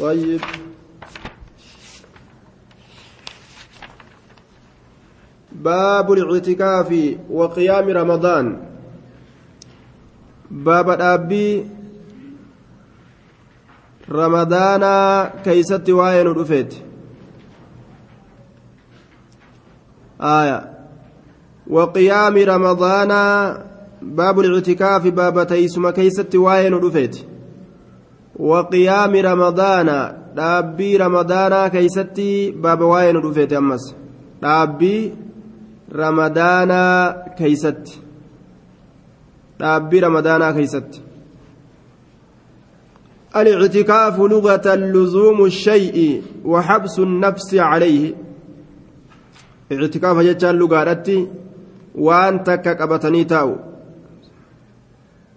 طيب. باب الاعتكاف وقيام رمضان. باب الأبي رمضان كيست وين رفيت. آية. وقيام رمضان باب الاعتكاف باب تيسم كيست وين رفيت. وقيام رمضان ramadaanaa keeysatti baaba waa'ee nu dhufeete ammas dhaabbii ramadaanaa keeysatti dhaabbii ramadaanaa keeysatti الاعتكاف لغة لزوم الشيء وحبس النفس عليه اعتكاف جتان لغة وان تكا قبتني تاو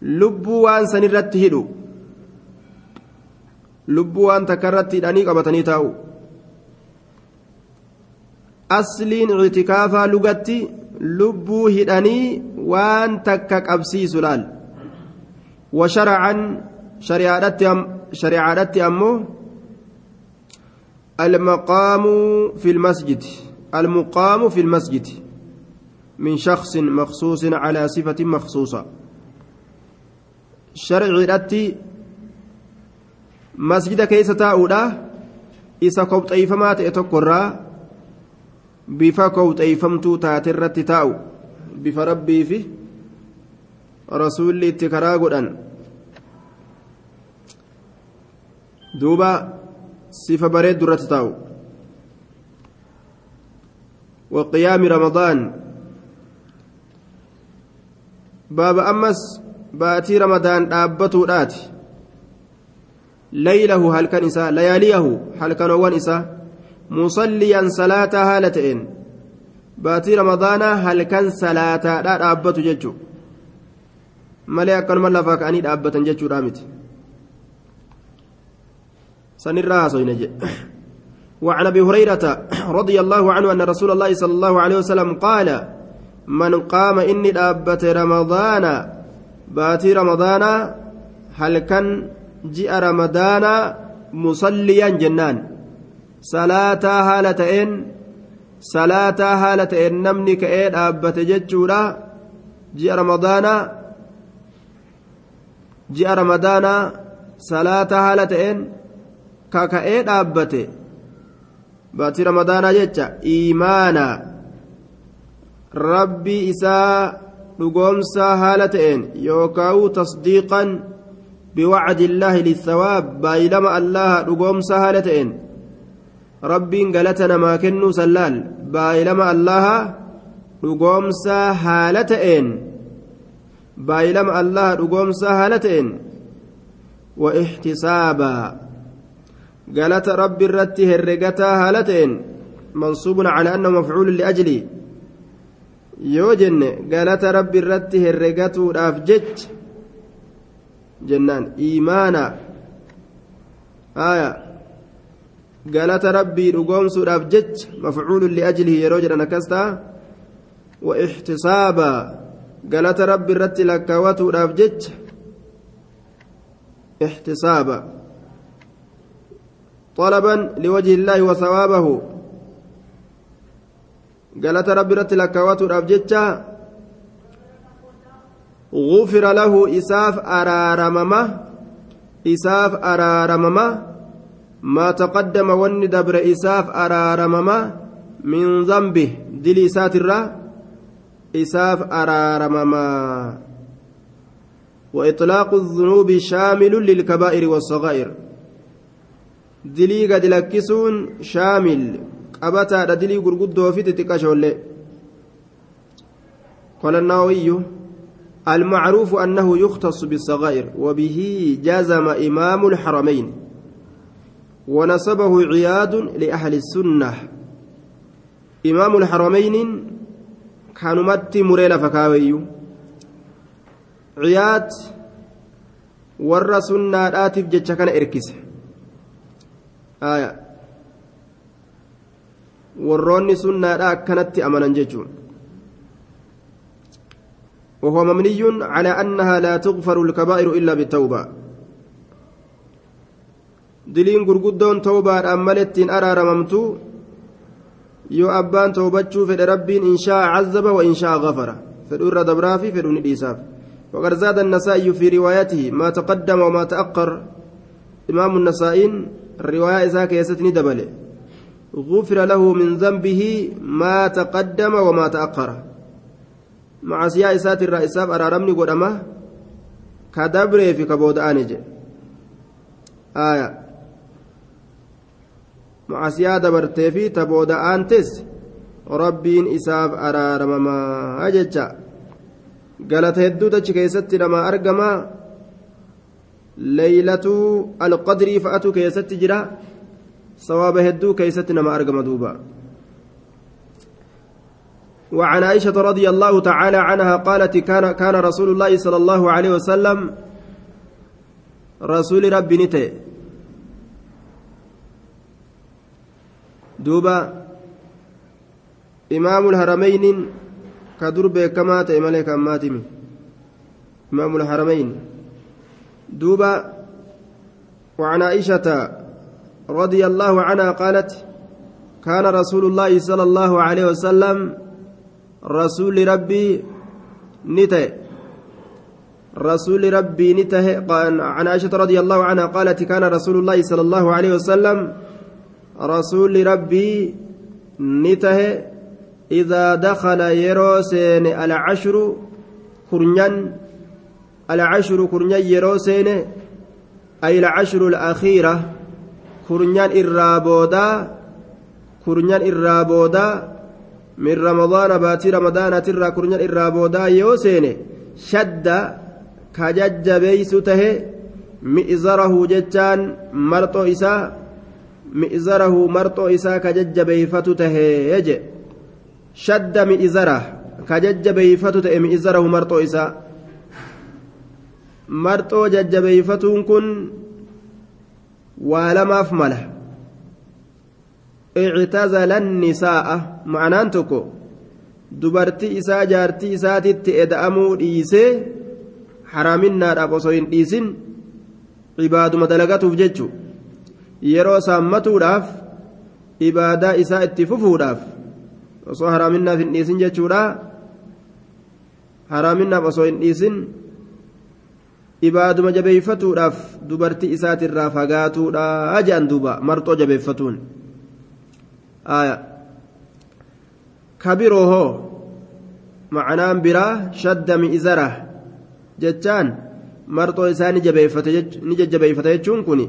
لب وان سنرت هدو lubbuu waan takka irratti hidhanii qabatanii taa'u asliin ictikaafaa lugatti lubbuu hidhanii waan takka qabsiisu laal washaracan shari'aadhatti ammoo المقام في المسجد المقام في المسجد من شخص مخصوص على صفة مخصوصة شرع التي masjida keessa taa'uudha isa kobxeeyfamaa ta'e tokkorraa bifa kobxeeyfamtuu taate irratti taa'u bifa rabbii fi rasuulli itti karaa godhan duuba sifa bareeddu irratti taa'u وقيام رمضان باب أمس باتي رمضان دابتو داتي ليله هل كان إساء لياليه هل كان وان إساء مصليا صلاة هالتين باتي رمضان هل كان صلاة؟ لا دابت ججو. ملي أكن ملا فاكاني دابت ججو رامت. سنرها سوينجي وعن أبي هريرة رضي الله عنه أن رسول الله صلى الله عليه وسلم قال من قام إني دابت رمضان. باتي رمضان هل كان ji'a ramadaanaa musalliyan jennaan salaataa haala ta'een salaataa haala ta'een namni ka'ee dhaabbate jechuudha ji'a ramadaanaa ji'a ramadaanaa salaataa haala ta'een ka ka'ee dhaabbate baatii ramadaanaa jecha iimaana rabbii isaa dhugoomsaa haala ta'een yookaan tasdiiqan بوعد الله للثواب بايلما الله دغوم سهالتين ربي غلتنا ما كنو سلال بايلما الله دغوم سهالتين بايلما الله دغوم سهالتين وإحتسابا. غلت ربي الرتي هرغتا هالتين منصوب على أنه مفعول لأجلي. يوجن غلت ربي الرتي هرغتو دافجج. Jennaan iimaana aya galata rabbii dhugoomsuudhaaf jecha mafcuulun liajlihi yeroo jedhan akkas ta'a wa ixtisaaba galata rabbi irratti lakkaawatuudhaaf jecha ixtisaaba طلبا لوجه الله وثوابه قالت رب رت لكواتو رابجتشا غفر له إساف أرارمما إساف أرارمما ما تقدم ون دبر إساف أرارمما من ذنبه دلي ساتر إساف أرارمما. وإطلاق الذنوب شامل للكبائر والصغائر. دلي قد لكسون شامل. قبتا دلي قرقدو في تتكاشولي. قال النووي المعروف أنه يختص بالصغائر وبه جزم إمام الحرمين ونسبه عياد لأهل السنة. إمام الحرمين كانوا متي مريلا فكاوي عياد ور سنة آتف جتش كان إركس. آية. warroonni sunnaadha akkanatti amanan jechuun وهو مبني على أنها لا تغفر الكبائر إلا بالتوبة diliin gurguddoon toobaadhaan malettiin araaramamtu yoo abbaan toobachuu fedhe rabbiin inshaa cazaba wa inshaa gafara fedhu irra dabraa fi fedhu ni وقد زاد النسائي في روايته ما تقدم وما تأخر إمام النسائين الرواية إذا كيستني دبل غفر له من ذنبه ما تقدم وما تأخر مع سياسات الرئيساب أرارمني قدما كدبر في كبود آنج آية مع سيادة برتي تبود آنتس ربين إساب أرارمما أججا galata hedduutu achi keessatti namaa argama leeylatu alqadrii fa'atu keessatti jira sawaaba hedduu keessatti nama argama duuba وعن عائشة رضي الله تعالى عنها قالت كان كان رسول الله صلى الله عليه وسلم رسول ربي نتي دوبا إمام الهرمين كدر بكما تأملك أماتمي إمام الحرمين. دوبا وعن عائشة رضي الله عنها قالت كان رسول الله صلى الله عليه وسلم رسول ربي نته. رسول ربي نته. عن عائشة رضي الله عنها قالت كان رسول الله صلى الله عليه وسلم رسول ربي نته. إذا دخل يروسين العشر كرنيان العشر كرنيان يروسين أي العشر الأخيرة كرنيان إرابودا كرنيان من رمضان باتي رمضان ترى كرنيان إرابودا يوسين شد كجج بيسته مئزره جتان مرطو إسا. مئزره مرطو إسا كجج بيفتته يجي. mi'izara ka jajjabeeyfatu ta'e mi'izarahu marxoo isaa marxoo jajjabeeyfatuun kun waa lamaaf mala ictazala nisaa'a ma'anaan tokko dubartii isaa jaartii isaatitti eda'amuu dhiisee haraaminnaadhaaf osoo hin dhiisin cibaaduma dalagatuuf jechu yeroo saammatuudhaaf ibaadaa isaa itti fufuudhaaf osoo haraaminaaf hin dhiisin jechuudha haraaminaaf osoo hin dhiisin ibaaduma jabeeffatuudhaaf dubartii isaatirraa fagaatuudha jedhan duuba marxoo jabeeffatuun kabiroo hoo ma'anaan biraa shadda mi'izara jechaan marxoo isaa ni jajjabeeffata jechuun kun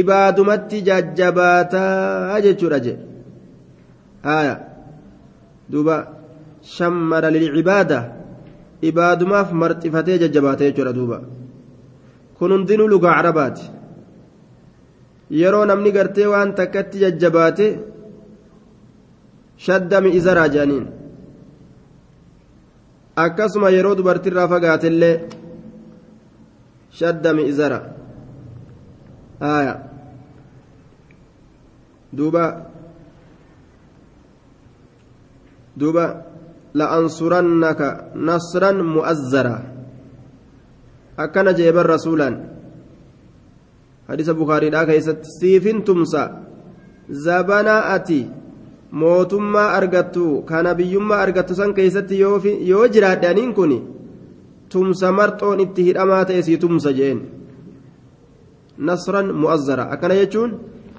ibaadumatti jajjabaataa jechuudha je aya duuba shammara lilcibaada ibaadumaaf marxifatee jajjabaate jechuudha duuba kun hundinuu lugaa carabaati yeroo namni gartee waan takkatti jajjabaate shadda mi'izaraa jedhaniin akkasuma yeroo dubartiirraa fagaatellee shadda mi'izara aya duuba duuba la'ansurannaka nasran mu'azzara akkana jeeban rasuulaan hadiisa bukaariidhaa keessatti siifin tumsa zabana ati mootummaa argattu kana biyyummaa argattu san keessatti yoo jiraadhe aniin kun tumsa marxoon itti hidhamaa ta'e sii tumsa jeen nasran mu'azzara akkana jechuun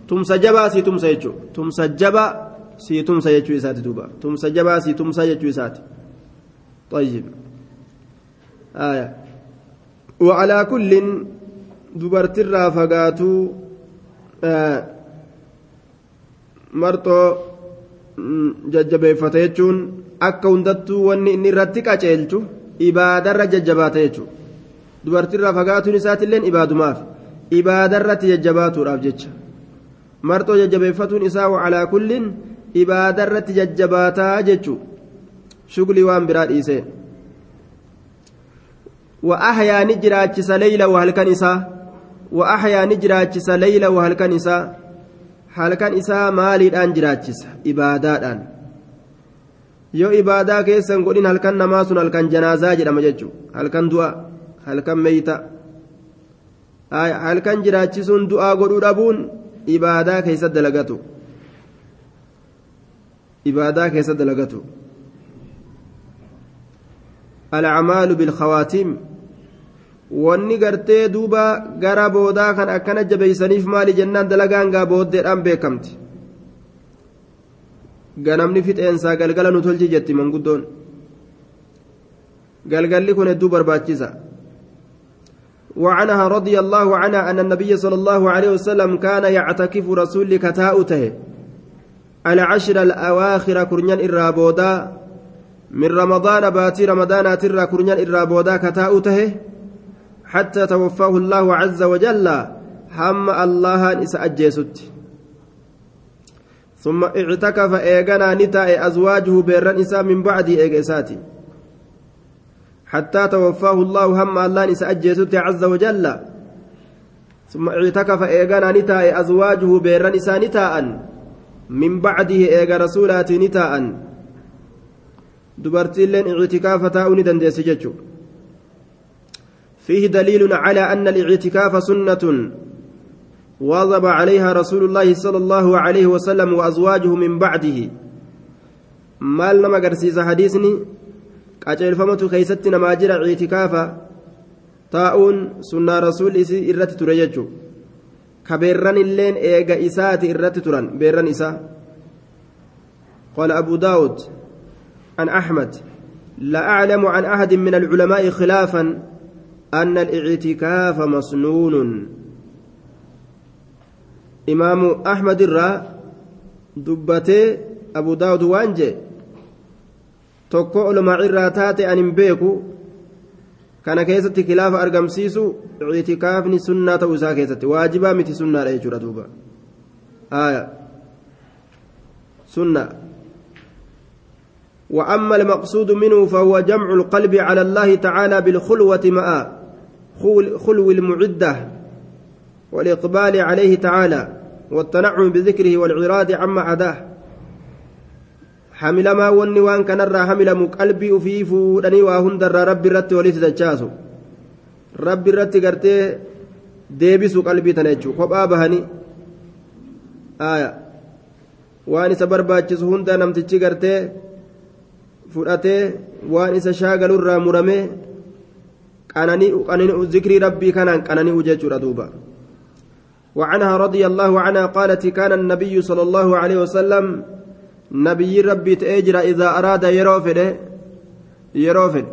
tumsa jabaa sii tumsa jechuu tumsa jabaa sii tumsa jechuu isaati duuba tumsa jabaa sii tumsa jechuu isaati طيب آية وعلى كل dubartirraa fagaatuu eh, marxoo mm, jajjabeeffate jechuun akka hundattuu wanni inni irratti qaceelchu ibaadarra jajjabaate jechuudha. Dubartirraa fagaatuun isaatiilleen ibaadumaaf ibaadarratti jajjabaatuudhaaf jecha. Marxoo jajjabeeffatuun isaa waalaa kulliin ibaadarratti jajjabaataa jechuudha. Shugli waan biraa dhiisee. waa ahyaa ni jiraachisa leeyla halkan isaa. وأحيا نجراچس ليلة وهلكن إساء halkan isaa maaliidhaan jiraachisa ibaadaadhaan yoo ibaadaa keessan godhin halkan namaa sun halkan janaazaa jedhama jechuudha halkan du'a halkan meeyta halkan jiraachisuun du'aa godhuu dhabuun ibaadaa keessa dalagatu ibaadaa keessa dalagatu alacmaalu bilkhawaatiim wanni gartee duuba gara boodaa kan akkana jabeeysaniif maali jennaan dalagaan gaa booddeedhaan beekamti ganamni fixeensaa galgala nu tolchi jetti manguddoon galgalli kun hedduu barbaachisa وعنها رضي الله عنها أن النبي صلى الله عليه وسلم كان يعتكف رسول كتاؤته العشر الأواخر كرنيان إرابودا من رمضان باتي رمضان ترى كرنيان إرابودا كتاؤته حتى توفاه الله عز وجل هم الله نسى أجيست ثم اعتكف إيغانا نتاء أزواجه بيران إساء من بعد إيغساتي حتى توفاه الله هم الله نسى أجيست عز وجل. ثم اعتكف إيغانا نتاء أزواجه بيران نتاء من بعده إيغا رسولات نتاء. دبرتي لين اعتكاف تاؤني دندس ججو فيه دليل على أن الاعتكاف سنة واظب عليها رسول الله صلى الله عليه وسلم وأزواجه من بعده. مال نما قرسيس حديثني؟ قاجل فمت خيستنا ما جرى اعتكافا؟ تاؤن سنة رسول إسي إرت تريجو كبيران اللين إيغا إسات إرت تران. بيران إسا. قال أبو داود عن أحمد لا أعلم عن أحد من العلماء خلافا أن الاعتكاف مسنون إمام أحمد الرا دبته أبو داود olumaa irraa taate an hin beeku kana keessatti kilaafa argamsiisu ictikaafni sunnaa ta'uu isaa keessatti waajibaa miti sunnaadha jechuudha duuba aya sunna وأما المقصود منه فهو جمع القلب على الله تعالى بالخلوة مع خلو المعدة والإقبال عليه تعالى والتنعم بذكره والعراض عما عداه. حمل ما وني وان كان الرا حمل قلبي في فودني وهند ربي رت وليت دچاسو ربي رت غرتي ديبسو قلبي تنجو. كوبا بهني آية. وان isa barbaachisu hunda namtichi gartee fudhatee waan isa shaagalu irraa muramee qanani'u zikrii rabbii kanaan qanani'u jechuudha duuba وعنها رضي الله عنها قالت كان النبي صلى الله عليه وسلم نبي ربي تأجر إذا أراد يروفد يروفد.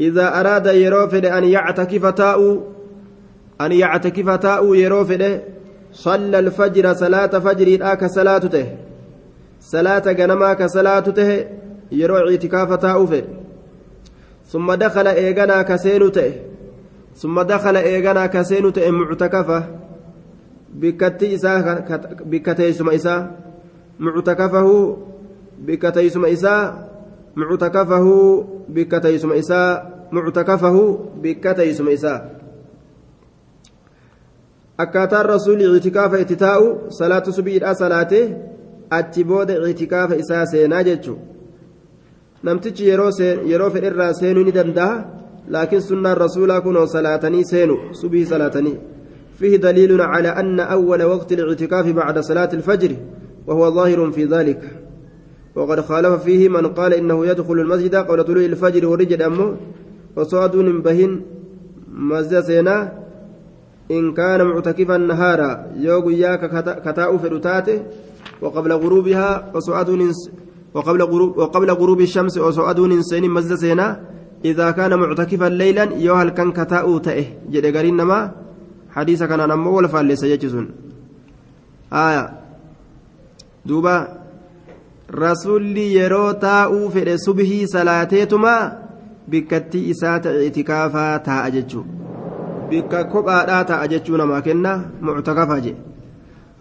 إذا أراد يروفد أن يعتكف تاء أن يعتكف تاء يروفد صلى الفجر صلاة فجر آك صلاته صلاة جنما كصلاته يرو اعتكاف تاء فد. ثم دخل إيغانا كسينته ثم دخل إيغانا كسينته معتكفة. بكتي إساء بكتي سما إساء معتكفه. بكتي سما إساء معتكفه. بكتي سما إساء معتكفه. بكتي سما إساء akkaataan rasuulli ictikaafa itti taa'u salaatu subiidha salaate achi booda jechuudha namtichi yeroo fedherraa seenuu ni danda'a laakiin sunnaan rasuulaa kunoo salaatanii seenu subii salaatanii. فيه دليل على أن أول وقت الاعتكاف بعد صلاة الفجر وهو ظاهر في ذلك وقد خالف فيه من قال إنه يدخل المسجد قبل طلوع الفجر ورجل أمه وصعد بهن مسجد سينا إن كان معتكفا نهارا يوغ إياك كتاء فرتاته وقبل غروبها وصعد وقبل غروب وقبل غروب الشمس وصعد نسين مسجد سينا إذا كان معتكفا ليلا يوهل كان كتاء تأه. جد قرين نما حديث كان نمو ولا فالليس يجزون آية. دوبا. رسولي يرو تاء في صبحي صلاتيتما بكتي إسات اعتكافا تاء ججو بك كبا تاء نما كنا معتكفا جي.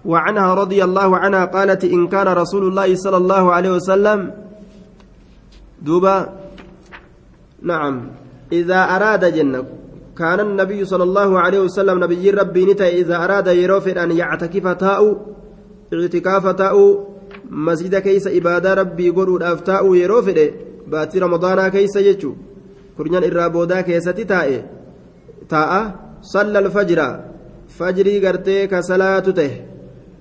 وعنها رضي الله عنها قالت إن كان رسول الله صلى الله عليه وسلم دوبا نعم إذا أراد جنة كان النبي صلى الله عليه وسلم نبي ربي نتا إذا أراد يروفد أن يعتكف تاء اعتكاف تاء مسجد كيس إبادة ربي قرود أفتاء يروفد باتي رمضان كيس يجو كرنيان إرابودا كيس تاء تاء صلى الفجر فجري قرتي كصلاة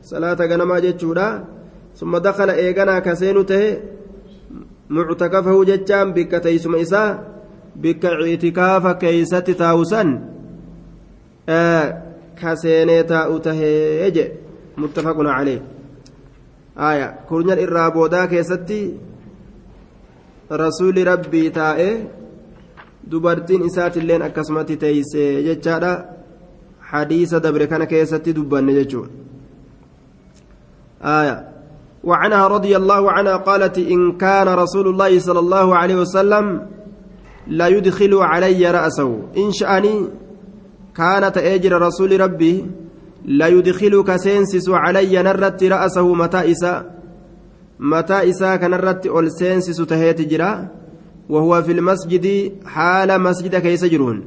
salaata ganamaa jechuudha. Summa dakala eeganaa kaseenu ta'e muctakafahu jechaan bikka taysuma isaa bikka ciitikaafa keeysatti taa'usan kaseenee taa'u tahee jedhe muttafaqun calee aya kurnyan irraa boodaa keessatti rasuuli rabbii taa'e dubartiin isaatilleen akkasumatti teeyse jechaadha. Hadiisa dabre kana keessatti dubbanne jechuudha. آية. وعنها رضي الله عنها قالت إن كان رسول الله صلى الله عليه وسلم لا يدخل علي رأسه. إن شأني كانت أجر رسول ربي لا يدخل كسينسس علي نرت رأسه متى إسا متى إسا كنرت أول سينسس تهيت جرا. وهو في المسجد حال مسجد كيس جرون.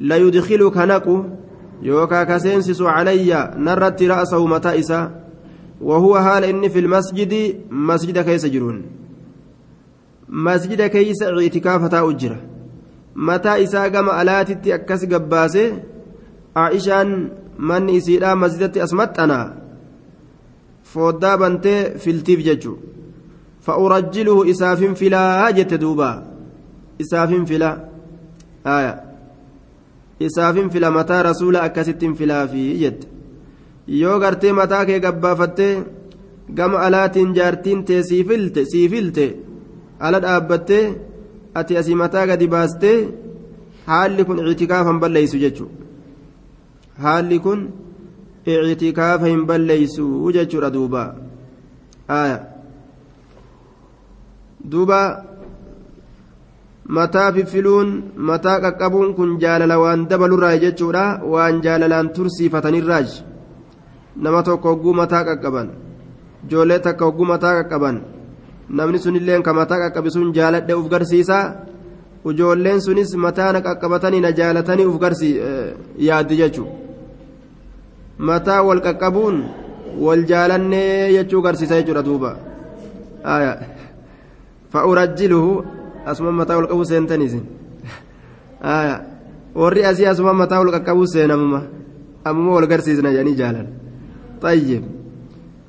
لا يدخل كنكو يوكا كسينسس علي نرت رأسه متى إسا وهو حال إني في المسجد مسجد كيس جرون. مسجد كيس اعتكافة أجرة متى إسا قام ألاتي أكس قباسي عائشان من إسيرا مسجدتي أسمت أنا. فودا بنتي في التيف ججو. فأرجله إساف فلا جت دوبا. إساف فلا. آية. إساف فلا متى رسول أكست فلا في جد yoo gartee mataa kee gabbaafattee gama alaatiin jaartiin tee siifilte siifilte ala dhaabbattee ati asii mataa gadi baastee haalli kun ictikaafa hin balleeysu jechuudha. Haalli kun ictikaafa hin balleeysu jechuudha duuba. Duuba mataa fiffiluun mataa qaqqabuun kun jaalala waan dabalurraa jechuudha. Waan jaalalaan tursiifatanirraaji. Nama tokko hogguu mataa qaqqaban ijoollee takka hogguu mataa qaqqaban namni sunillee ka mataa qaqqabisuun jaaladhe uf garsiisaa ijoolleen sunis mataa na qaqqabatanii na jaalatanii uf garsi yaaddi jechuun mataa wal qaqqabuun wal jaalannee jechuu garsiisa jechuudha duuba. Fa'urajjiluhu asuma mataa wal qabuu seentaniis warri asii asuma mataa wal qaqqabuu seenamuma. Ammuma wal garsiisna jedhanii jaalan. طيب.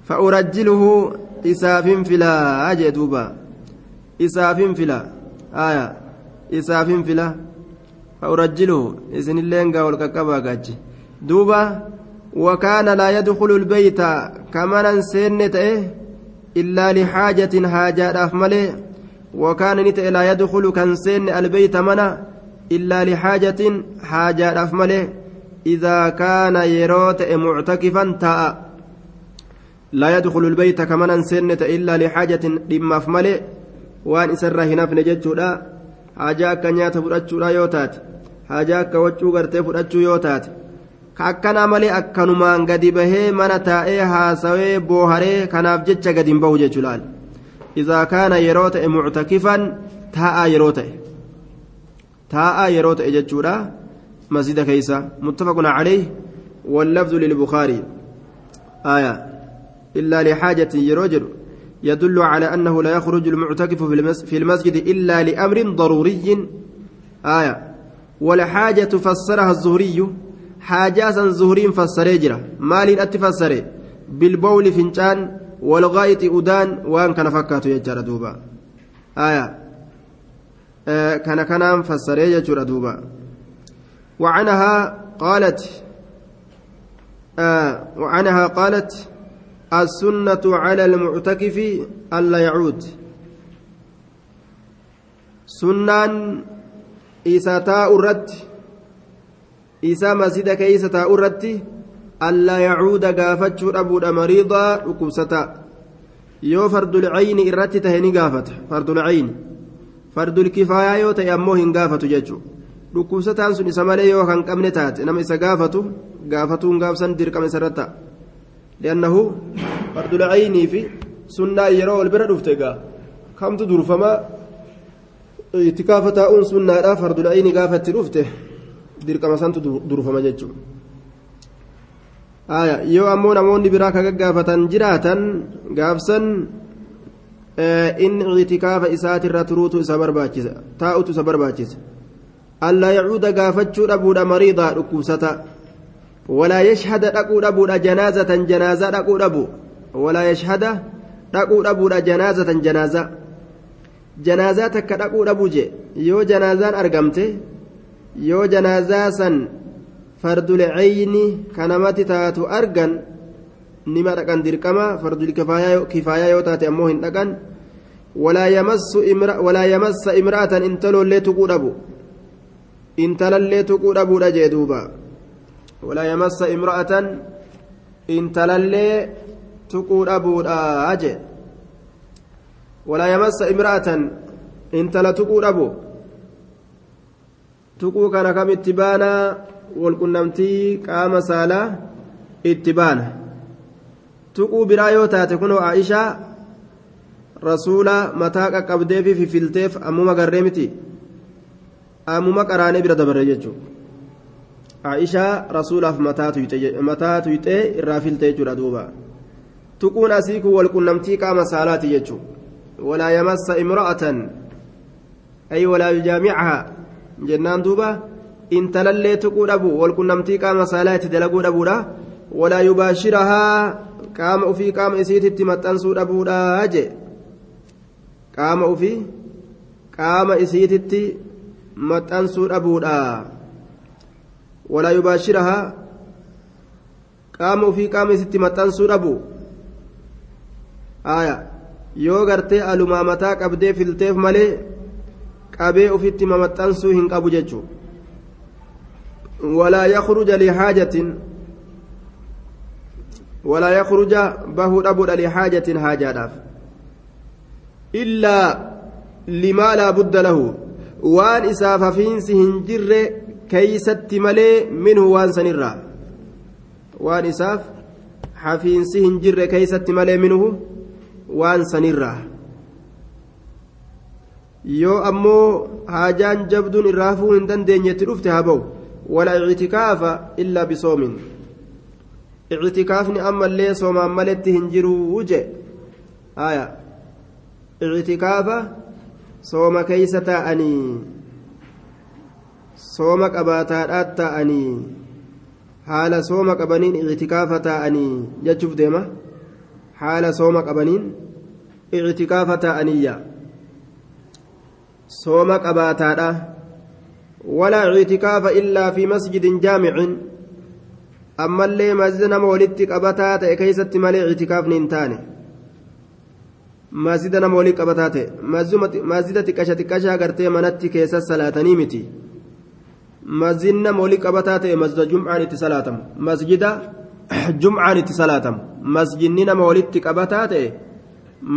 فأرجله إساف فلا أجدوبا إساف فلا آية. إساف فلا. فأرجله إذن اللين قول ككبا دوبا وكان لا يدخل البيت كما سنت إلا لحاجة حاجات أفمله وكان نت لا يدخل كان سن البيت منا إلا لحاجة حاجات أفمله إذا كان يروت معتكفا تاء لا يدخل البيت كمن سنة إلا لحاجة لما فملئ وان إسره هناف نجتشودا حاجة أكا نياتا فرأتشودا يوتات حاجة أكا وچو غرتي فرأتشو يوتات كأكنا ملي أكنمان قد بهي من تائي هاسوي بوهري كناف جتش قد بهو جتشلال إذا كان يروت معتكفا تاء يروت تاء يروت جتشودا مسجد كيسا متفق عليه واللفظ للبخاري. آية. إلا لحاجة يروجر يدل على أنه لا يخرج المعتكف في المسجد إلا لأمر ضروري. آية. والحاجة فسرها الزهري حاجة زهري فسريجرة مال أتفسر بالبول فنجان والغائط أدان وأن كان فكات يجر دوبا. آية. آه كان كان فسريجر دوبا. وعنها قالت آه وعنها قالت السنة على المعتكف ألا يعود. سنان إذا تاء الرد إذا مسجد كيس تاء الرد ألا يعود قافت أبو مريضا ركوستا يو فرد العين إرتي تهني قافت فرد العين. فرد الكفاية يو تيمو هن قافت ججو. Dhukkubsataan sun isa malee yoo kan qabne taate nama isa gaafatu gaafatuun gaafsan dirqama isarratti li'annahu fardul aynii fi sunnaa yeroo wal bira dhufte gaa kamtu durfama itikaafa taa'uun sunnaadha fardul aynii gaafa itti dhufte dirqama santu durfama jechuudha. yoo ammoo namoonni biraa ka gaggaafatan jiraatan gaafsan inni itikaafa isaatirra turuutu isa barbaachisa taa'utu isa barbaachisa. ألا يعود قافتشو أبودا مريضا ركوسة. ولا يشهد أكو أبودا جنازة جنازة أكو أبو ولا يشهد أكو أبودا جنازة جنازة جنازة. تكا أكو أبو جي. يو جنازان أرقمته يو جنازة سن فرد العين كنمات تاتو أرقن. نما رقن دركما فرد الكفاية كفاية يو تاتي أموهن رقن ولا يمس امرأة ولا intalallee tuquu dhabuudha jee duuba. Walaa yamassa imra'atan intalallee tuquu dhabuudha jee. Walaa yamassa imra'atan intala tuquu dhabu. Tuquu kana kam itti baanaa walqunnamtii qaama saalaa itti baana. Tuquu biraa yoo taate kunoo aishaa rasuula mataa qaqqabdeefi fifilteef ammuma garree miti. Ammuma qaraanee bira dabarre jechuudha. Aishaa rasuulaaf mataa tuyxee irraa filte jechuudha duuba. Tuquun asii kun walqunnamtii qaama saalaati jechuudha. Walaa yamassa imra'atan ay walaa yujaamicahaa jennaan duuba intalallee tuquu dhabu walqunnamtii qaama saalaa itti dalaguu dhabuudha. Walaa yubaashirahaa qaama ufii qaama isiititti maxxansuu dhabuudha jee. Qaama ufii qaama isiititti maxxansuu dhabuudha walaa yubaashirahaa qaama ufii qaama isitti maxxansuu dhabu yoo gartee alumaa mataa qabdee filteef malee qabee ufitti mamaxxansuu hin qabu jechuun walaa yakhruja lihaajatin walaa yakhruja bahuu dhabuudha lihaajatin haajaadhaaf illaa limaa laa budda lahu waan isaaf hafiinsi hin jirre keeysatti malee minhu waan sanirraa waan isaaf hafiinsi hin jirre keeysatti malee minhu waan sanirraa yoo ammoo haajaan jabduun irraa hafuu hin dandeenyetti dhufte haa ba'u wala ictikaafa illaa bisoomin ictikaafni ammallee soomaan maletti hin jiruu je haya ictikaafa sooma keeysa taa'anii sooma qabaataadhaat taa'anii haala sooma qabaniin ictikaafa taa'anii jechuuf deema haala sooma qabaniin ictikaafa taa'aniyya sooma qabaataadha walaa ictikaafa illaa fi masjidin jaamicin ammallee masjida nama walitti qabataa ta'e keeysatti malee ictikaafni hin taane masjida nama walii qabataa ta'e masjida xiqqasha xiqqasha agartee manatti keessa salaatanii miti. Masjidni nama walii qabataa ta'e masjida jum'aan itti salaatamu. Masjida jum'aan itti salaatamu. Masjidni nama walitti qabataa ta'e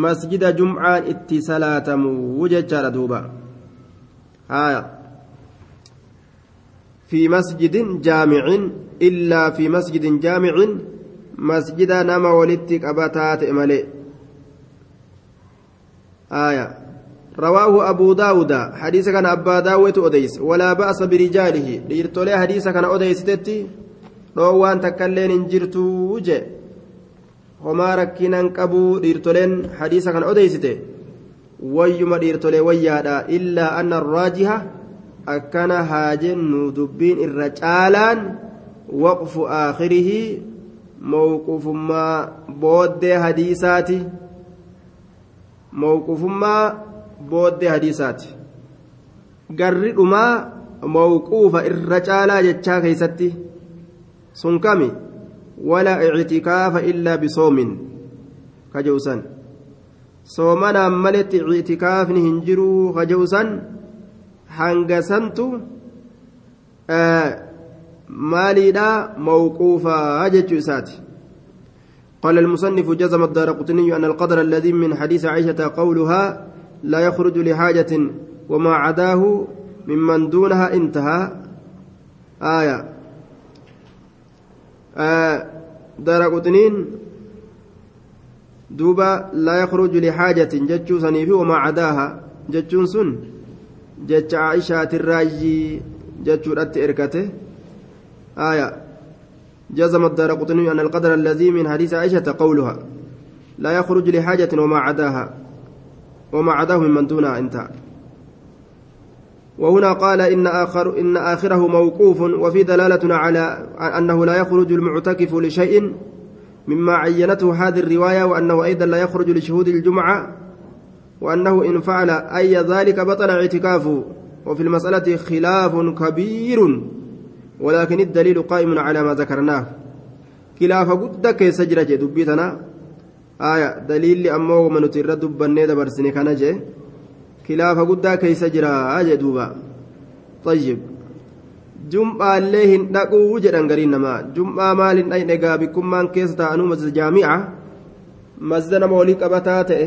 masjida jum'aan itti salaatamu jechaadha duuba. Haya fi masjidin jaamicin illaa fi masjidin jaamicin masjida nama walitti qabataa ta'e malee. آية رواه أبو داود حديث كان أبا داود أديس ولا بأس برجاله ليرتولي حديث كان أديس تتي روان تكلين انجرتو وجه homaa rakkinaan qabuu dhiirtoleen hadiisa kan odeysite wayyuma dhiirtolee wayyaadha illaa anna arraajiha akkana haa jennu dubbiin irra caalaan waqfu aakhirihi mawqufummaa booddee hadiisaati mawqufummaa booddee hadiisaati garri dhumaa mawquufa irra caalaa jechaa keeysatti sun kami ولا اعتكاف إلا بصوم كجوسا صومنا ملت اعتكاف هنجرو كجوسا هنجسنت آه ماليدا موقوفا جتشوسات قال المصنف جزم الدار قطني أن القدر الذي من حديث عائشة قولها لا يخرج لحاجة وما عداه ممن دونها انتهى. آية. دار قطنين دوبا لا يخرج لحاجة. جتشو سنيفي وما عداها. جتشون سن. جتش عائشة الراجي جتشو رت إركته. آية. جزم الدار قطني أن القدر الذي من حديث عائشة قولها لا يخرج لحاجة وما عداها وما عداه ممن دونها انتهى وهنا قال إن, آخر إن آخره موقوف وفي دلالة على أنه لا يخرج المعتكف لشيء مما عينته هذه الرواية وأنه أيضا لا يخرج لشهود الجمعة وأنه إن فعل أي ذلك بطل اعتكافه وفي المسألة خلاف كبير. ولكن الدليل قائم على ما ذكرناه خلاف قد كيس جرى دبيتنا آية دليل أمه من ترى دبني دبرسني كان جي خلاف قد كيس جرى أجي دوبا طيب jedhan gariin namaa jum'aa maal hin dhayne egaa bikkummaan keessa ta'anuu masjida jaami'a masjida nama walii qabataa ta'e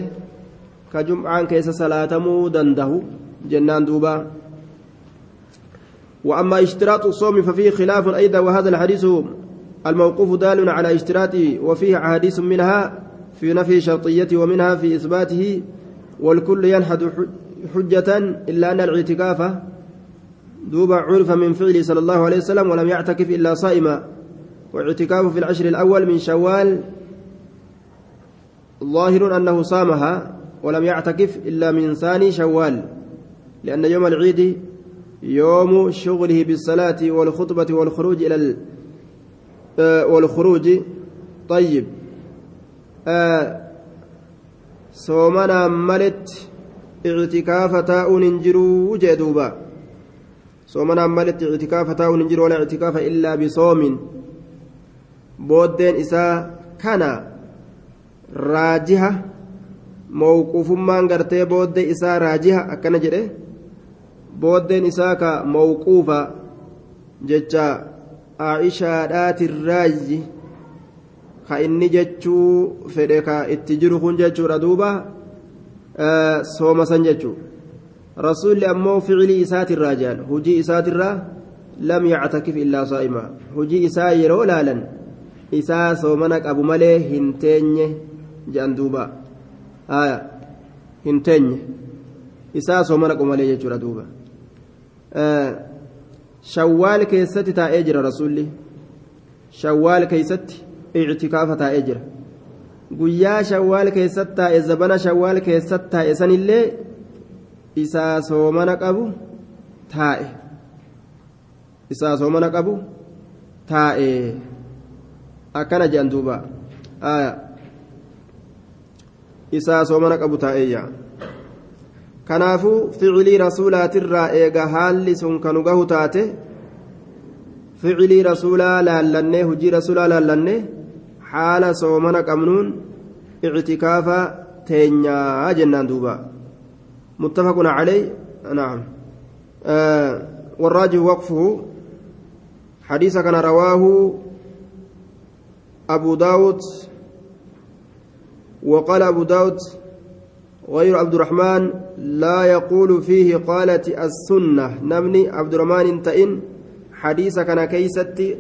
ka jum'aan keessa salaatamuu dandahu jennaan duuba وأما اشتراط الصوم ففيه خلاف أيضا وهذا الحديث الموقوف دال على اشتراطه وفيه أحاديث منها في نفي شرطيته ومنها في إثباته والكل ينحد حجة إلا أن الاعتكاف دوب عرف من فعله صلى الله عليه وسلم ولم يعتكف إلا صائما. واعتكافه في العشر الأول من شوال ظاهر أنه صامها ولم يعتكف إلا من ثاني شوال لأن يوم العيد يوم شغله بالصلاة والخطبة والخروج إلى آه والخروج. طيب. آه صومنا ملت اعتكاف تاء ننجرو جدوبا. صومنا ملت اعتكاف تاء ننجرو ولا اعتكاف إلا بصوم. بودين إساء كان راجحة mawquufummaan gartee booddee isaa raajiha akkana jedhe booddeen isaa ka mawquufa jecha aishaadhaatirraayi ka inni jechuu fedhe ka itti jiru kun jechuudha duuba sooma san jechuu rasuulli ammoo ficilii isaatirraa jedhan hujii isaatirraa lam yactakif illaa saa'ima hujii isaa yeroo laalan isaa soomana qabu malee hin teenye jedhan duuba hin teenye isaa soomana qabu malee jechuudha duuba shawwaal keessatti taa'ee jira rasuulli shawwaal keessatti ictikaafa taa'ee jira guyyaa shawwaal keessatti taa'e zabana shawwaal keessatti taa'e sanillee isaa soomana qabu taa'e isaa soomana qabu taa'e akkana jedhan duuba isaa soomana qabu taa'eeyya kanaafuu ficilii rasuulaatirraa eega haalli sun kanu gahu taate ficilii rasuulaa laallannee hujii rasuulaa laallannee haala soomana qabnuun ictikaafa teenyaa jennaan duuba muttafaqun caley naam والراجح وقفه حديث كان رواه أبو داود وقال أبو داود غير عبد الرحمن لا يقول فيه قالت السنة. نمني عبد الرحمن تئن حديث كان كيستي.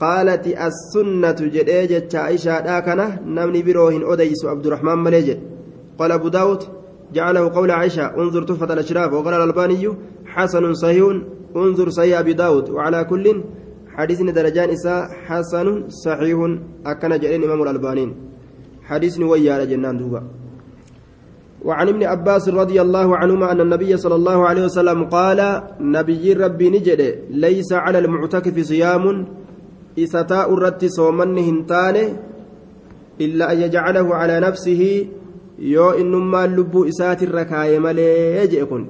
قالت السنة جديجة عائشة كان. نمني بروهن أديس عبد الرحمن مليجد قال أبو داود جعله قول عائشة انظر تحفة الأشراف. وقال الألباني حسن صحيح انظر صحيح أبي داود. وعلى كل حديث درجان إساء حسن صحيح. أكن جئين إمام الألبانين حديث ويا جنان دوبا. وعن ابن عباس رضي الله عنهما أن النبي صلى الله عليه وسلم قال نبي ربي نجد ليس على المعتكف صيام إستاء الرت صومن هنتان إلا أن يجعله على نفسه يو إنما اللب إسات الركاية ملي يجئكن.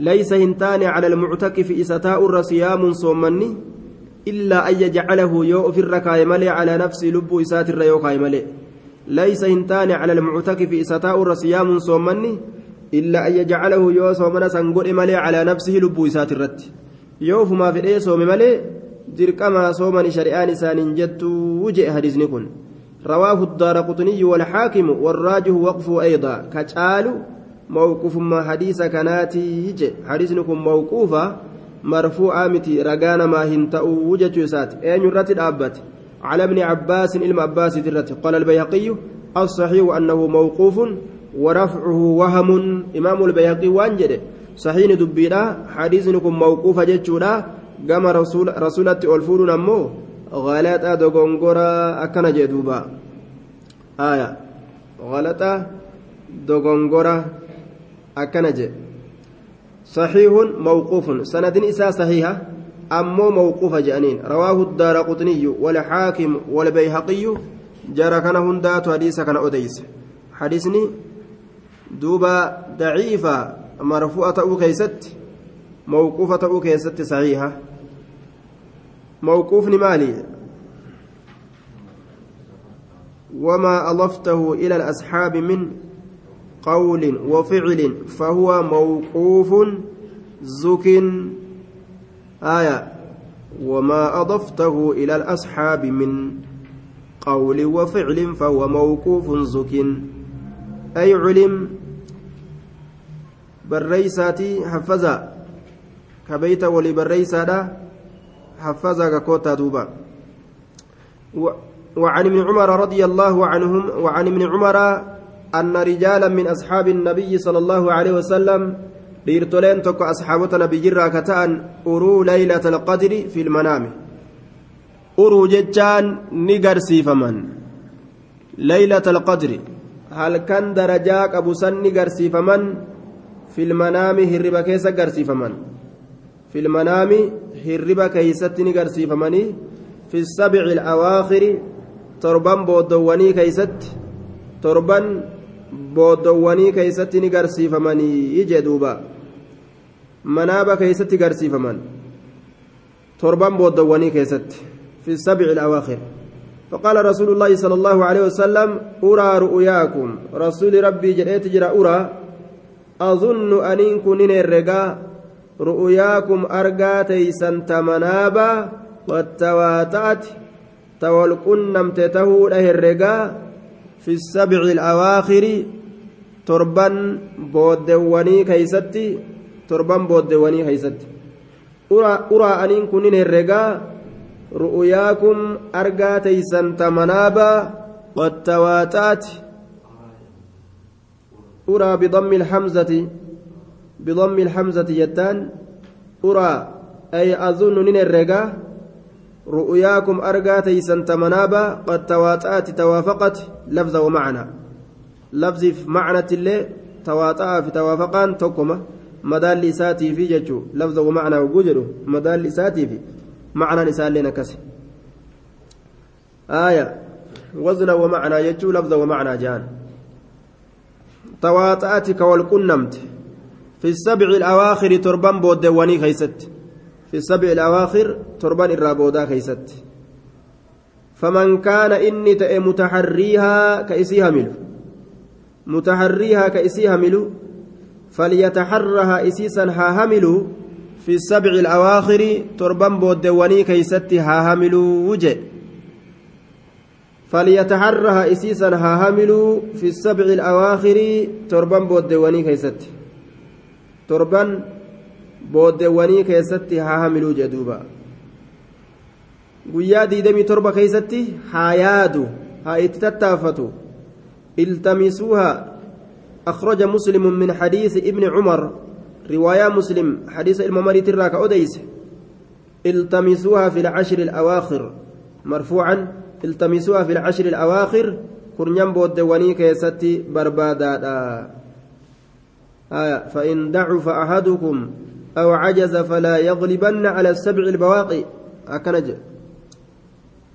ليس هنتان على المعتكف إستاء الرصيام صومني إلا أن يجعله يو في الركاية ملي على نفسه لب إسات الريوكاية ملي. ليس هنتان على المعتكف إستاء الرصيام صومني إلا أن يجعله يو صومنا سنقول ملي على نفسه لب إسات الرت. يو فما في إيه صوم ملي dirqama soomani shari'aan isaaniin jettu wuje hadisni kun رواه الدار قطني والحاكم والراجح وقفه أيضا. كتالو موقوف ما حديث كناتي يجي. حديثكم موقوفة مرفوعة متي رقانا ما هنتأو وجة يسات أين يرتي الأبت على ابن عباس إلما عباس درت قال البيهقي الصحيح أنه موقوف ورفعه وهم. إمام البيهقي وانجد صحيح دبيرا حديثكم gama rasulatti ol fuudhuun ammoo galaxa dogongoraa akkana jee duuba aya galaxa dogongora akkana jee صحيح موقوف. سند إساء صحيحة. أمو موقوف جانين. رواه الدار قطني والحاكم والبيهقي جرى كان هندات حديث كان أديس. حديثني دوبا ضعيفة مرفوعة أو كيست موقوفة أو كيست صحيحة. موقوف مالي وما أضفته إلى الأصحاب من قول وفعل فهو موقوف زك آية وما أضفته إلى الأصحاب من قول وفعل فهو موقوف زك أي علم بريساتي حفظا كبيت ولي بريسادا حفظا كوتا دوبا وعن ابن عمر رضي الله عنهم وعن ابن عمر أن رجالا من أصحاب النبي صلى الله عليه وسلم dhiirtoleen tokko asxaabota nabiyyiirraa ka ta'an uruu laylata alqadri fi lmanaami uruu jechaan ni garsiifaman laylata alqadri halkan darajaa qabu san ni garsiifaman filmanaami hirriba keessa garsiifaman filmanaami hirriba keeysatti ni garsiifamanii fi sabici alawaakhiri torban booddowwanii keeysatti torban booddowwanii keeysatti ni garsiifamanii jee duuba manaaba keeysatti garsiifaman. Torban booddowwanii keessatti fi sabici alawaakhir. فقال رسول الله صلى الله عليه وسلم أرى رؤياكم رسول ربي جريت جرى أرى أظن أن كن الرقا رؤياكم أرقى تيسا تمنابا والتواتأت تولقنمت تهود الرقا في السبع الأواخر تربا بودواني كيستي تربا بودواني كيستي أرى أرى أن كن الرقا رؤياكم أرقى تيسا تمنابا والتواتأت أرى بضم الحمزة بضم الحمزة يتان أرى أي أظن نين الرقا رؤياكم أرقى تيسن تمنابا قد تواطأت توافقت لفظ ومعنى لفظ في معنى مدال لساتي في ججو لفظ ومعنى وجوجلو مدال لساتي في معنى لسان لنا آية وزن ومعنى يجو لفظ ومعنى جان تواطأتك والقنمت في السبع الأواخر تربان بودواني خيست في السبع الأواخر تربان الرابودا خيست فمن كان إني تأي متحريها كإسيها ملو متحريها كإسيها ملو فليتحرها إسيسا هاهملو في السبع الأواخر تربان بودواني كيست هاهملو وجه فليتحرها إسيسا هاهملو في السبع الأواخر تربان بودواني كيست torban booddeewwanii keessatti haa hamiluu jedhuuba guyyaa diidamii torba keessatti haa yaadu haa itti tattaafatu iltamisuuha أخرج مسلم من حديث ابن عمر. رواية مسلم حديث الممري تراك أديس التمسوها في العشر الأواخر. مرفوعا التمسوها في العشر الأواخر. كرنيان بودواني كيستي بربادا آية فإن ضعف أحدكم أو عجز فلا يغلبن على السبع البواقي. أكنج.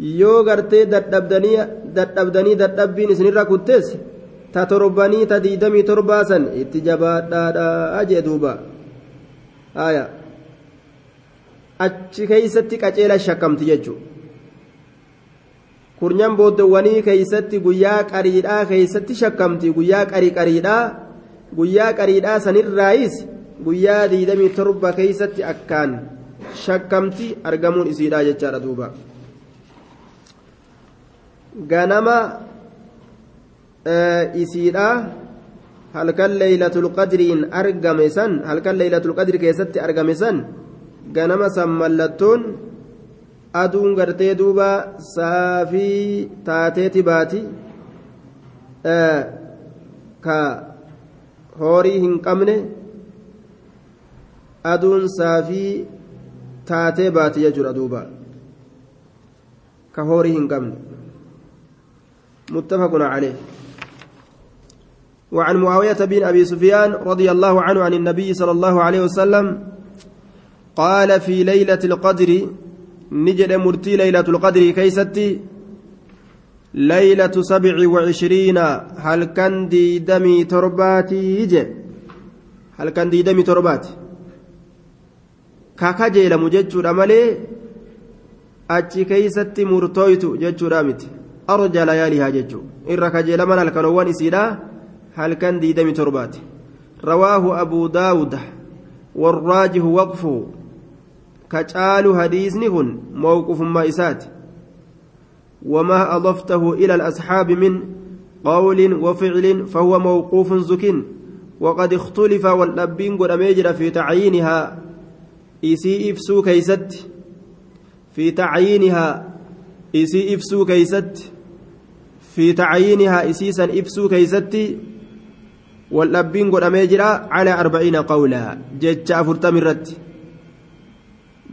yoo gartee dadhabdanii dadhabbiin isinirra kuttees ta torbanii ta diidamii torbaasan itti jabaadhaadha jee duuba aya achi keeysatti qaceela shakkamti jechu kurnyan booddowwanii keeysatti guyyaa qariidhaa keeysatti shakkamti guyyaa qarii qariidhaa guyyaa qariidhaa sanirraayis guyyaa diidamii torba keeysatti akkaan shakkamti argamuun isiidha jechaadha duuba ganama isiidha halkan leeylatul qadriin argame san halkan leeylatul qadri keessatti argame san ganama san mallattoon aduun gartee duuba saafii taateeti baati ka hoorii hin qabne aduun saafii taatee baati jechuudha duuba. Ka hoorii hin qabne. Muttafaqun calee وعن معاوية بن أبي سفيان رضي الله عنه عن النبي صلى الله عليه وسلم قال في ليلة القدر نجد مرتي ليلة القدر كيستي ليلة سبع وعشرين هل كان دي دمي ترباتي يجي؟ هل كان دي دمي ترباتي؟ kakajeelamu jechuudha malee achi keeysatti murtooytu jechuudha miti arja layaalihaa jechuu irra kajeelaman halkanowwan isiidha halkan diidami torbaati rawaahu abuu daawuda warraajihu waqfuhu كجال حديثني هن موقف ما إسات. وما أضفته إلى الأصحاب من قول وفعل فهو موقوف زك وقد اختلف والأبين قد في تعيينها. إسي إفسو كيست. في تعيينها. إسي إفسو كيست. في تعيينها إسيسا إفسو كيست. والأبين قد ميجر على أربعين قولا جتش أفرتمرت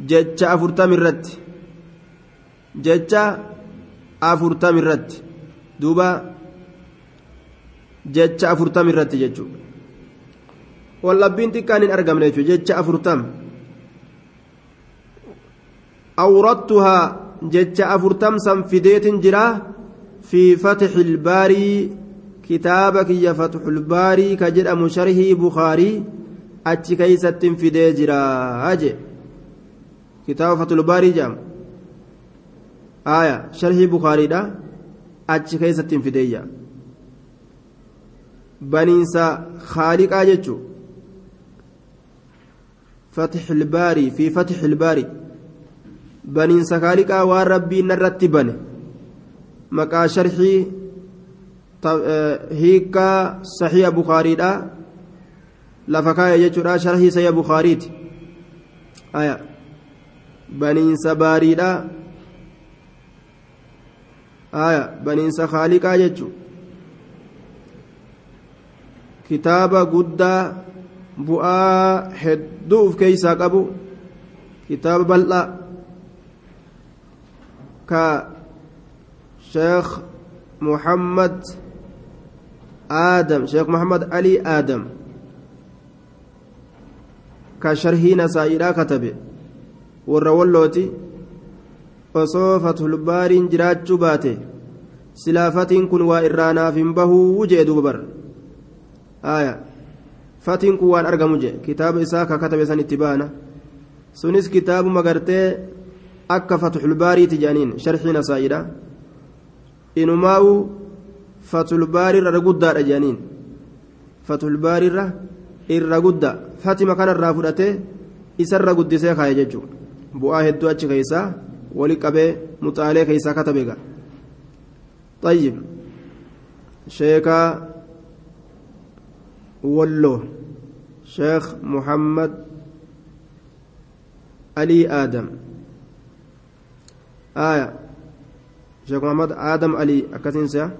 jecha afurtam irratti jecha afurtam irratti duuba jecha afurtam irratti jechuudha wallabbiin xiqqaan hin argamne jechuudha jecha afurtam awrattuhaa jecha afurtam san fideetin jira fi fatxi ilbaarii kitaaba kiyya fatxulbaarii ka jedhamu sharhii bukaarii achi keeysattin fidee jira jee kitaaba fatul baarii jedhamu aaya sharhii bukaariidha achi keessatti hin fideeyya baniinsa khaaliqaa jechuu فتح الباري في فتح الباري بنين سكاليكا والربي نرتي بني مكا شرحي هيكا صحيح بخاري دا لفكايا يجرا شرحي سيا بخاريت آية baariidha aya baniinsa haaliqaa jechu kitaaba guddaa bu'aa hedduu uf keeysaa qabu kitaaba bal'aa ka sheekh muhammad muhammad ali aadam ka sharhii nasaa'iidhaa katabe warra wallooti osoo fatulbaariin jiraachuu baate. Silaafatiin kun waa irraa naaf hin bahuu jee duuba bar aya. Fatiin kun waan argamu jee. Kitaaba isaa ka katabe san itti baana. Sunis kitaabuma gartee akka fatulbaariiti jedhaniin sharxii nasaa'idha inumaa'u irra guddaa fatima kanarraa fudhatee isarra guddisee kaaya jechuudha bu'aa hedduu achi keessaa wali qabee muxaalee keessaa katabe gaa طيب شيخا ولو شيخ محمد علي آدم آية شيخ محمد آدم علي أكتنسى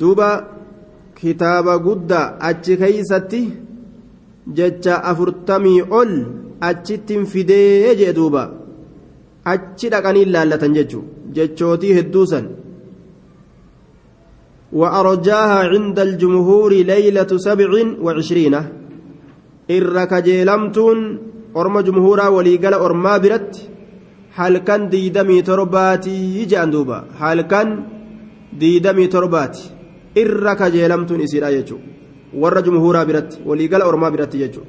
دوبا كتاب قد أتش كيستي جتش أفرتمي أول achittiin fidee jee duuba. Achi dhaqanii laallatan jechuun jechootii hedduusan وأرجاها عند الجمهور ليلة سبع وعشرين إر كجيلمتون أرم جمهورا وليقل أرما برت هل كان ديدمي ترباتي يجان دوبا هل كان إر كجيلمتون إسيرا يجو ور جمهورا برت وليقل أرما برت يجو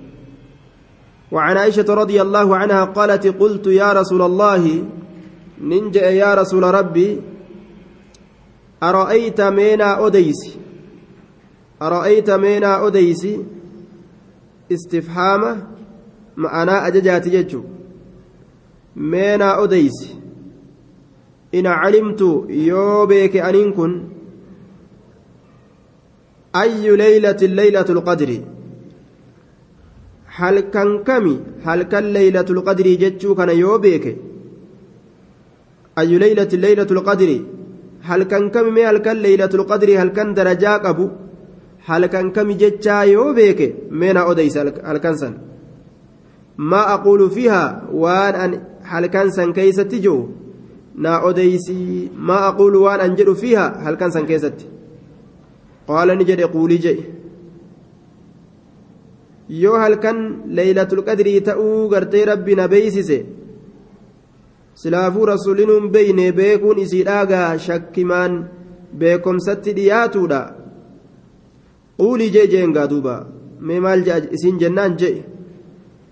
وعن عائشة رضي الله عنها قالت قلت يا رسول الله ننجأ يا رسول ربي أرأيت مينا أديس أرأيت مينا أديس استفهامة معنا أججات ججو مينا أديس إن علمت يوبيك أن كن أي ليلة ليلة القدر halkan kami halkan laylatul qadrii jechuu kana yoo beeke ayyu laylati laylatul qadrii halkan kami mee halkan laylatul qadrii halkan darajaa qabu halkan kami jechaa yoo beeke mee na odeysa halkan san maa aquulu fiihaa waan an halkan san keeysatti jiru naa odeysi maa aquulu waan an jedhu fiihaa halkan san keessatti qaala ni jedhe quulii jedhe yoo halkan leeylatul qadrii ta'uu gartee rabbi na beeysise silaafuu rasuulinuun beeyne beekuun isii dhaagaa shakkimaan beekomsatti dhiyaatuudha quulii jee jeengaa duuba mee maal jea isiin jennaan jee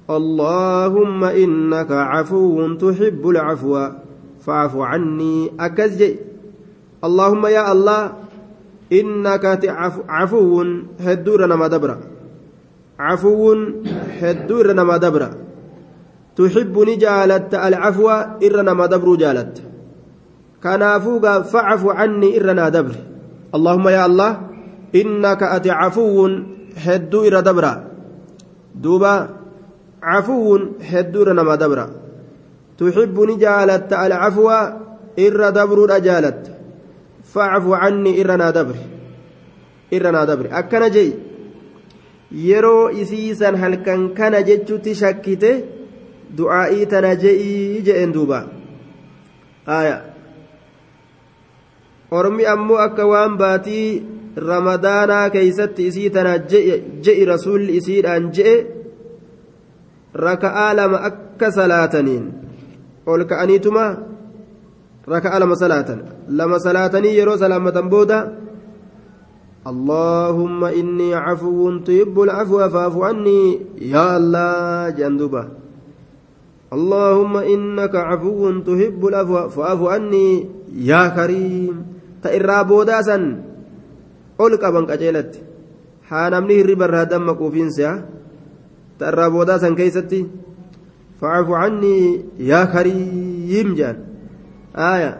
اللهم إنك عفو تحب العفو فاعف عني أكز جي اللهم يا الله إنك عفو هدورنا ما دبر. عفو هدورنا ما دبر. تحبني جالت العفو إرنا ما دبر جالت. كنافوغا فاعف عني إرنا دبر. اللهم يا الله إنك أتي عفو هدو إر دبر. دوبا عفو هدو إرنا ما دبر. تحبني جالت العفو إر دبر جالت. فاعف عني إرنا دبر إرنا دبر أكنا جي yeroo isiisan halkan kana jechutti shakkite du'aa'ii tana je'ii je'een duuba aya ormi ammoo akka waan baatii ramadaanaa keeysatti isii tana je'i rasuulli isiidhaan je'e raka'aa lama akka salaataniin ol ka'aniituma raka'aa lama salaatan lama salaatanii yeroo salaamatan booda اللهم إني عفو تحب العفو فاعف عني. يا الله جندبه اللهم إنك عفو تحب العفو فاعف عني. يا كريم. تئرى بوداسا أولك أبن قجلت حانمني الربا الردم مقوفين سيا. تئرى بوداسا كيستي. فاعف عني. يا كريم جان. aaya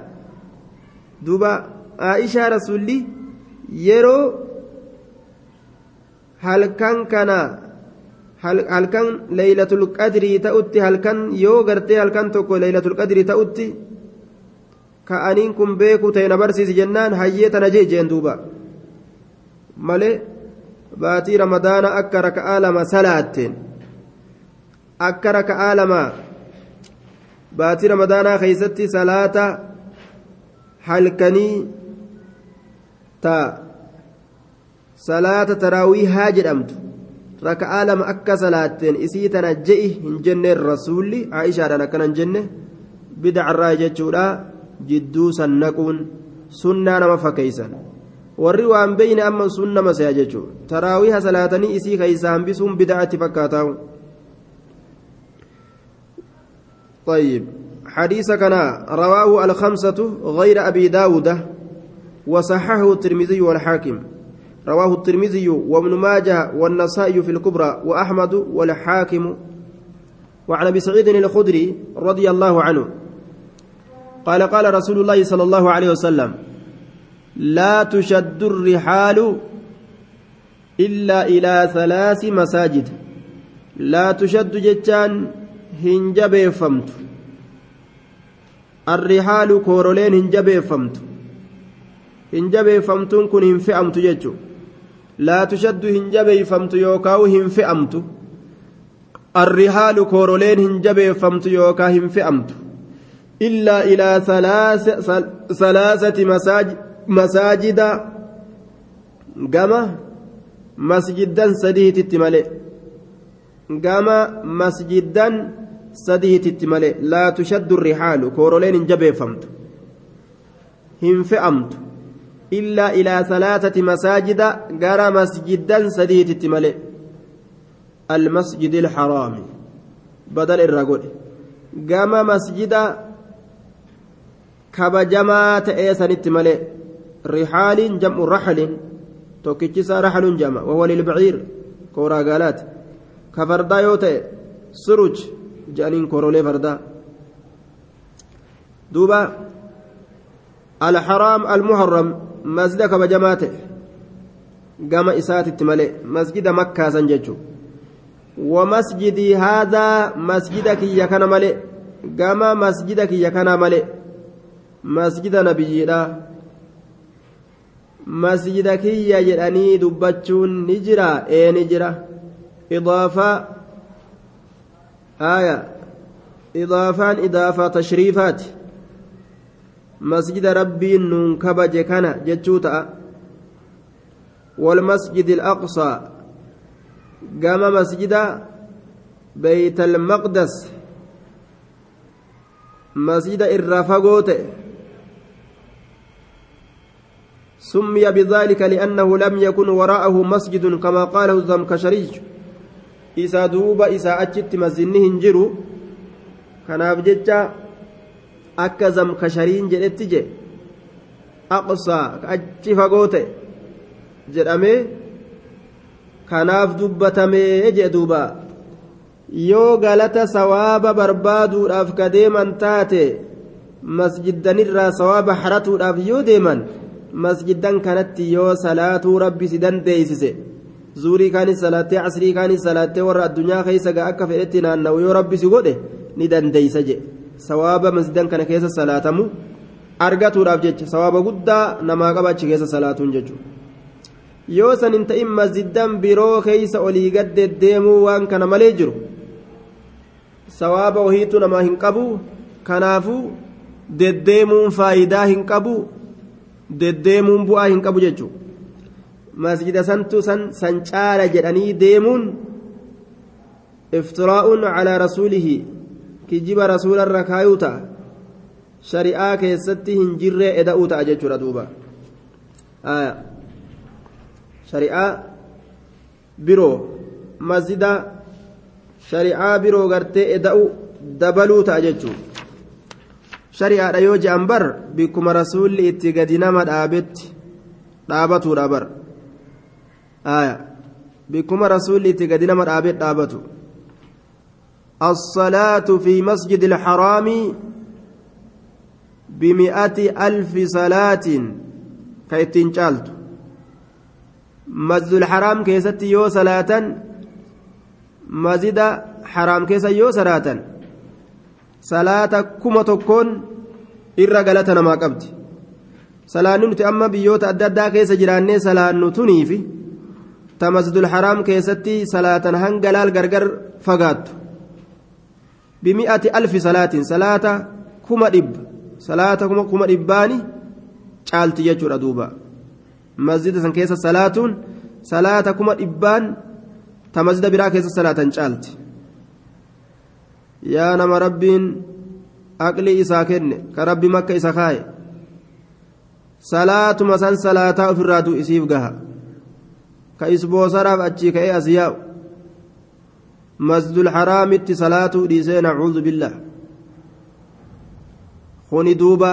duba aishaa rasuulli yeroo halkan kana halkan leeylatul qadrii ta'utti halkan yoo gartee halkan tokko leeylatul qadrii ta'utti ka aniin kun beeku ta'e na barsiisi jennaan hayyee tana jee jeen duuba. Malee baatii ramadaana akka raka'aa lama salaatteen akka raka'aa lama baatii ramadaanaa keeysatti salaata halkanii ta salaata taraawiihaa jedhamtu raka'aa lama akka salaatteen isii tana je'i hin jenneen rasuulli aishaadhaan akkana hin jenne bidacarraa jechuudha jidduu san naquun sunnaa nama fakkeeysan warri waan beeyne amma sun nama se'a jechuudha taraawiha salaatanii isii keeysaa hambisuun bida'atti fakkaataa'u. طيب. حديث كان رواه الخمسة غير أبي داود وصححه الترمذي والحاكم. رواه الترمذي وابن ماجه والنسائي في الكبرى وأحمد والحاكم. وعن أبي سعيد الخدري رضي الله عنه. قال قال رسول الله صلى الله عليه وسلم لا تشد الرحال إلا إلى ثلاث مساجد. لا تشد جتان hin jabeeffamtu. Arrihaalu kooroleen hin jabeeffamtu. Hin jabeeffamtuun kun hin fe'amtu jechuudha. Laa tushaddu hin jabeeffamtu yookaan hin fe'amtu. Arrihaalu kooroleen hin jabeeffamtu yookaan hin fe'amtu. Illaa ilaa salaasati masaajida gama masjiddan sadiititti malee. Gama masjiddan. قام مسجدا سديه تتملئ لا تشد الرحال كورولين جبه فمت هنفئمت إلا إلى ثلاثة مساجد قرى مسجدا سديه تتملئ المسجد الحرام بدل الرجل قام مسجدا kabajamaa ta'ee sanitti malee rihaaliin jam'u raxalin tokkichisaa raxaluun jama wahuwa lilbaciir kooraa gaalaati ka fardaa yoo ta'e suruj jedhaniin korolee fardaa duuba alxaraam almuharram masjida kabajamaa ta'e gama isaatitti malee masjida makkaasan jechuu ومسجدي هذا مسجد كي كان ملئ كما مسجد كي كان ملئ masjida nabiyyiidha masjida kiyya jedhanii dubbachuun ni jira ee ni jira idaafaa idaafaan idaafaa tashriifaati masjida rabbiin nuun kabaje kana jechuu ta'a والمسجد الأقصى. قام مسجد بيت المقدس. مسجد الرافقوت سمي بذلك لأنه لم يكن وراءه مسجد كما قاله الزمكشري isa duuba isaa achitti mazinni hin jiru. Kanaaf jecha akka zamkashariin jedhetti je aqsaa achi fagoo ta'e jedhamee kanaaf dubbatamee jee duuba yoo galata sawaaba barbaaduudhaaf ka deeman taate masjiddanirraa sawaaba haratuudhaaf yoo deeman masjidan kanatti yoo salaatuu rabbi si dandeeysise. Zuurii kaanis salaattee casrii kaanis salaattee warra addunyaa keeysa ga akka fedhetti naanna'u yoo rabbi si godhe ni dandeeysa je sawaaba masjidan kana keessa salaatamu argatuudhaaf jecha sawaaba guddaa namaa qaba achi keessa salaatuun jechuudha yoo san hin ta'in masjidan biroo keeysa olii gadde deemuu waan kana malee jiru sawaaba wahiitu namaa hin qabu kanaafuu deddeemuun faayidaa hin qabu deddeemuun bu'aa hin qabu jechuudha masjida santu san san caala jedhanii deemuun iftiraa'uun calaa rasuulihi kijjiba rasuularra kaayuu ta'a shari'aa keessatti hin jirree eda'uu ta'a jechuudha duuba shari'aa biroo masjida shari'aa biroo gartee eda'u dabaluu ta'a jechuudha shari'aadha yoo je'an bar bikkuma rasuulli itti gadi nama dhaabetti dhaabatuudha bar bikkuma rasuulli itti gadi nama dhaabetti dhaabatu. الصلاة في مسجد الحرام بمئة ألف صلاة كيتين شالت مسجد الحرام كيست يو صلاة مسجد حرام كيس يو صلاة صلاة كما تكون irra galata namaa qabdi salaanni nuti amma biyyoota adda addaa keessa jiraannee salaannu tuniifi ta masjidul haraam keessatti salaatan hanga laal gargar fagaattu bimi'ati alfi salaatiin salaata kuma dhibba salaata kuma dhibbaani caalti jechuudha duuba masjida san keessa salaatuun salaata kuma dhibbaan ta masjida biraa keessa salaatan caalti yaa nama rabbiin aqlii isaa kenne ka rabbi makka isa kaaye salaatuma san salaataa ofirraa isiif gaha achii ka'ee as yaa'u masjidul haraamitti salaatuu dhiisee nacuudhu billah kuni duuba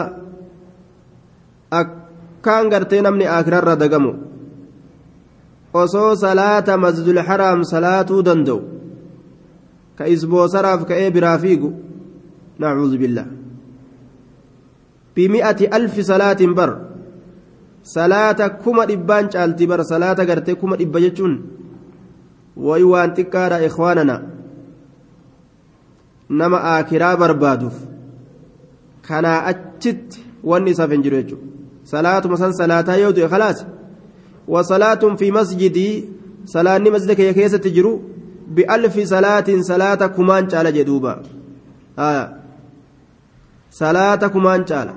akkaan gartee namni akirarra dagamu osoo salaata masjidul haraam salaatuu danda'u ka isboosaraaf ka'ee biraa fiigu نعوذ بالله بمئة ألف صلاة بر صلاة كما إبان شالتي بر صلاة قرتي كما إبجتون ويوان تكارا إخواننا نما آكرا بربادوف كنا أجت والنساء فنجريجو صلاة مثلا صلاة يودي خلاص وصلاة في مسجدي صلاة مسجدك يكيسة تجرو بألف صلاة صلاة كمان شال جدوبا آه salaata kumaan caala.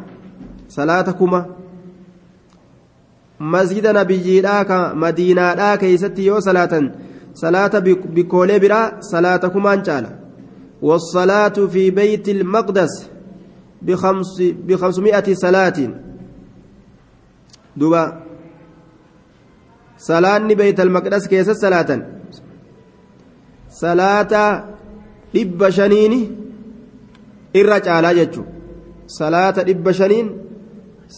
Salaata kuma masjida nabiyyiidhaa ka madiinaadhaa keeysatti yoo salaatan salaata bikkoolee biraa salaata kumaan caala والصلاة في بيت المقدس بخمس بخمسمائة صلاة دوبا صلاة بيت المقدس كيس صلاة صلاة irra caalaa jechuun salaata dhibba shaniin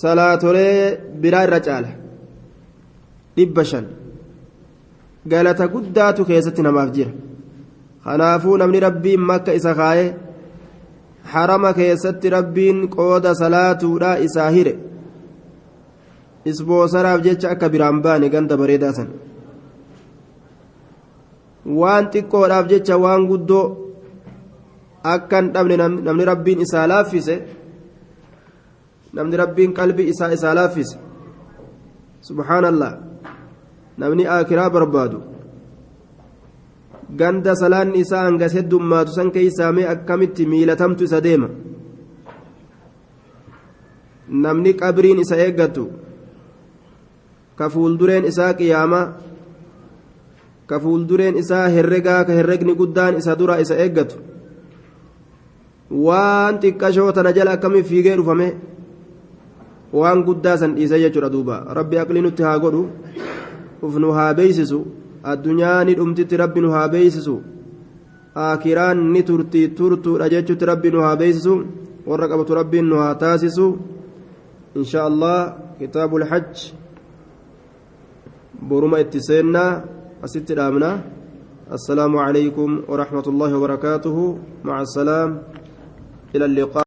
salaatolee biraa irra caala dhibba shan galata guddaatu keessatti namaaf jira kanaafuu namni rabbiin makka isa kaayee harama keessatti rabbiin qooda salaatuudha isaa hire isboosaraaf jecha akka biraan baane ganda bareedaa san waan xiqqoodhaaf jecha waan guddoo akkan dhabne namni rabbiin isaa laaffise namni rabbiin qalbii isaa isaa laaffise subhaanallah namni aakiraa barbaadu ganda salaanni isaa hangas heddummaatu san keeysaamee akkamitti miilatamtu isa deema namni qabriin isa eeggatu ka fuuldureen isaa qiyaama ka fuuldureen isaa herregaa ka herregni guddaan isa dura isa eeggatu waan xiqqashoo tana jala akkamii fiigee dhufame waan guddaa san dhiisee jechuudha duuba rabbi aqli nutti haa godhu uf nu haa beeysisu addunyaa ni dhumtitti rabbi nu haa beeysisu akiraan ni turti turtuudha jechuutti rabbi nu haa beeysisu warra qabatu rabbiin nu haa taasisu insha allah kitaabu lhajj boruma itti seennaa asitti dhaabna السلام عليكم ورحمة الله وبركاته مع السلام إلى اللقاء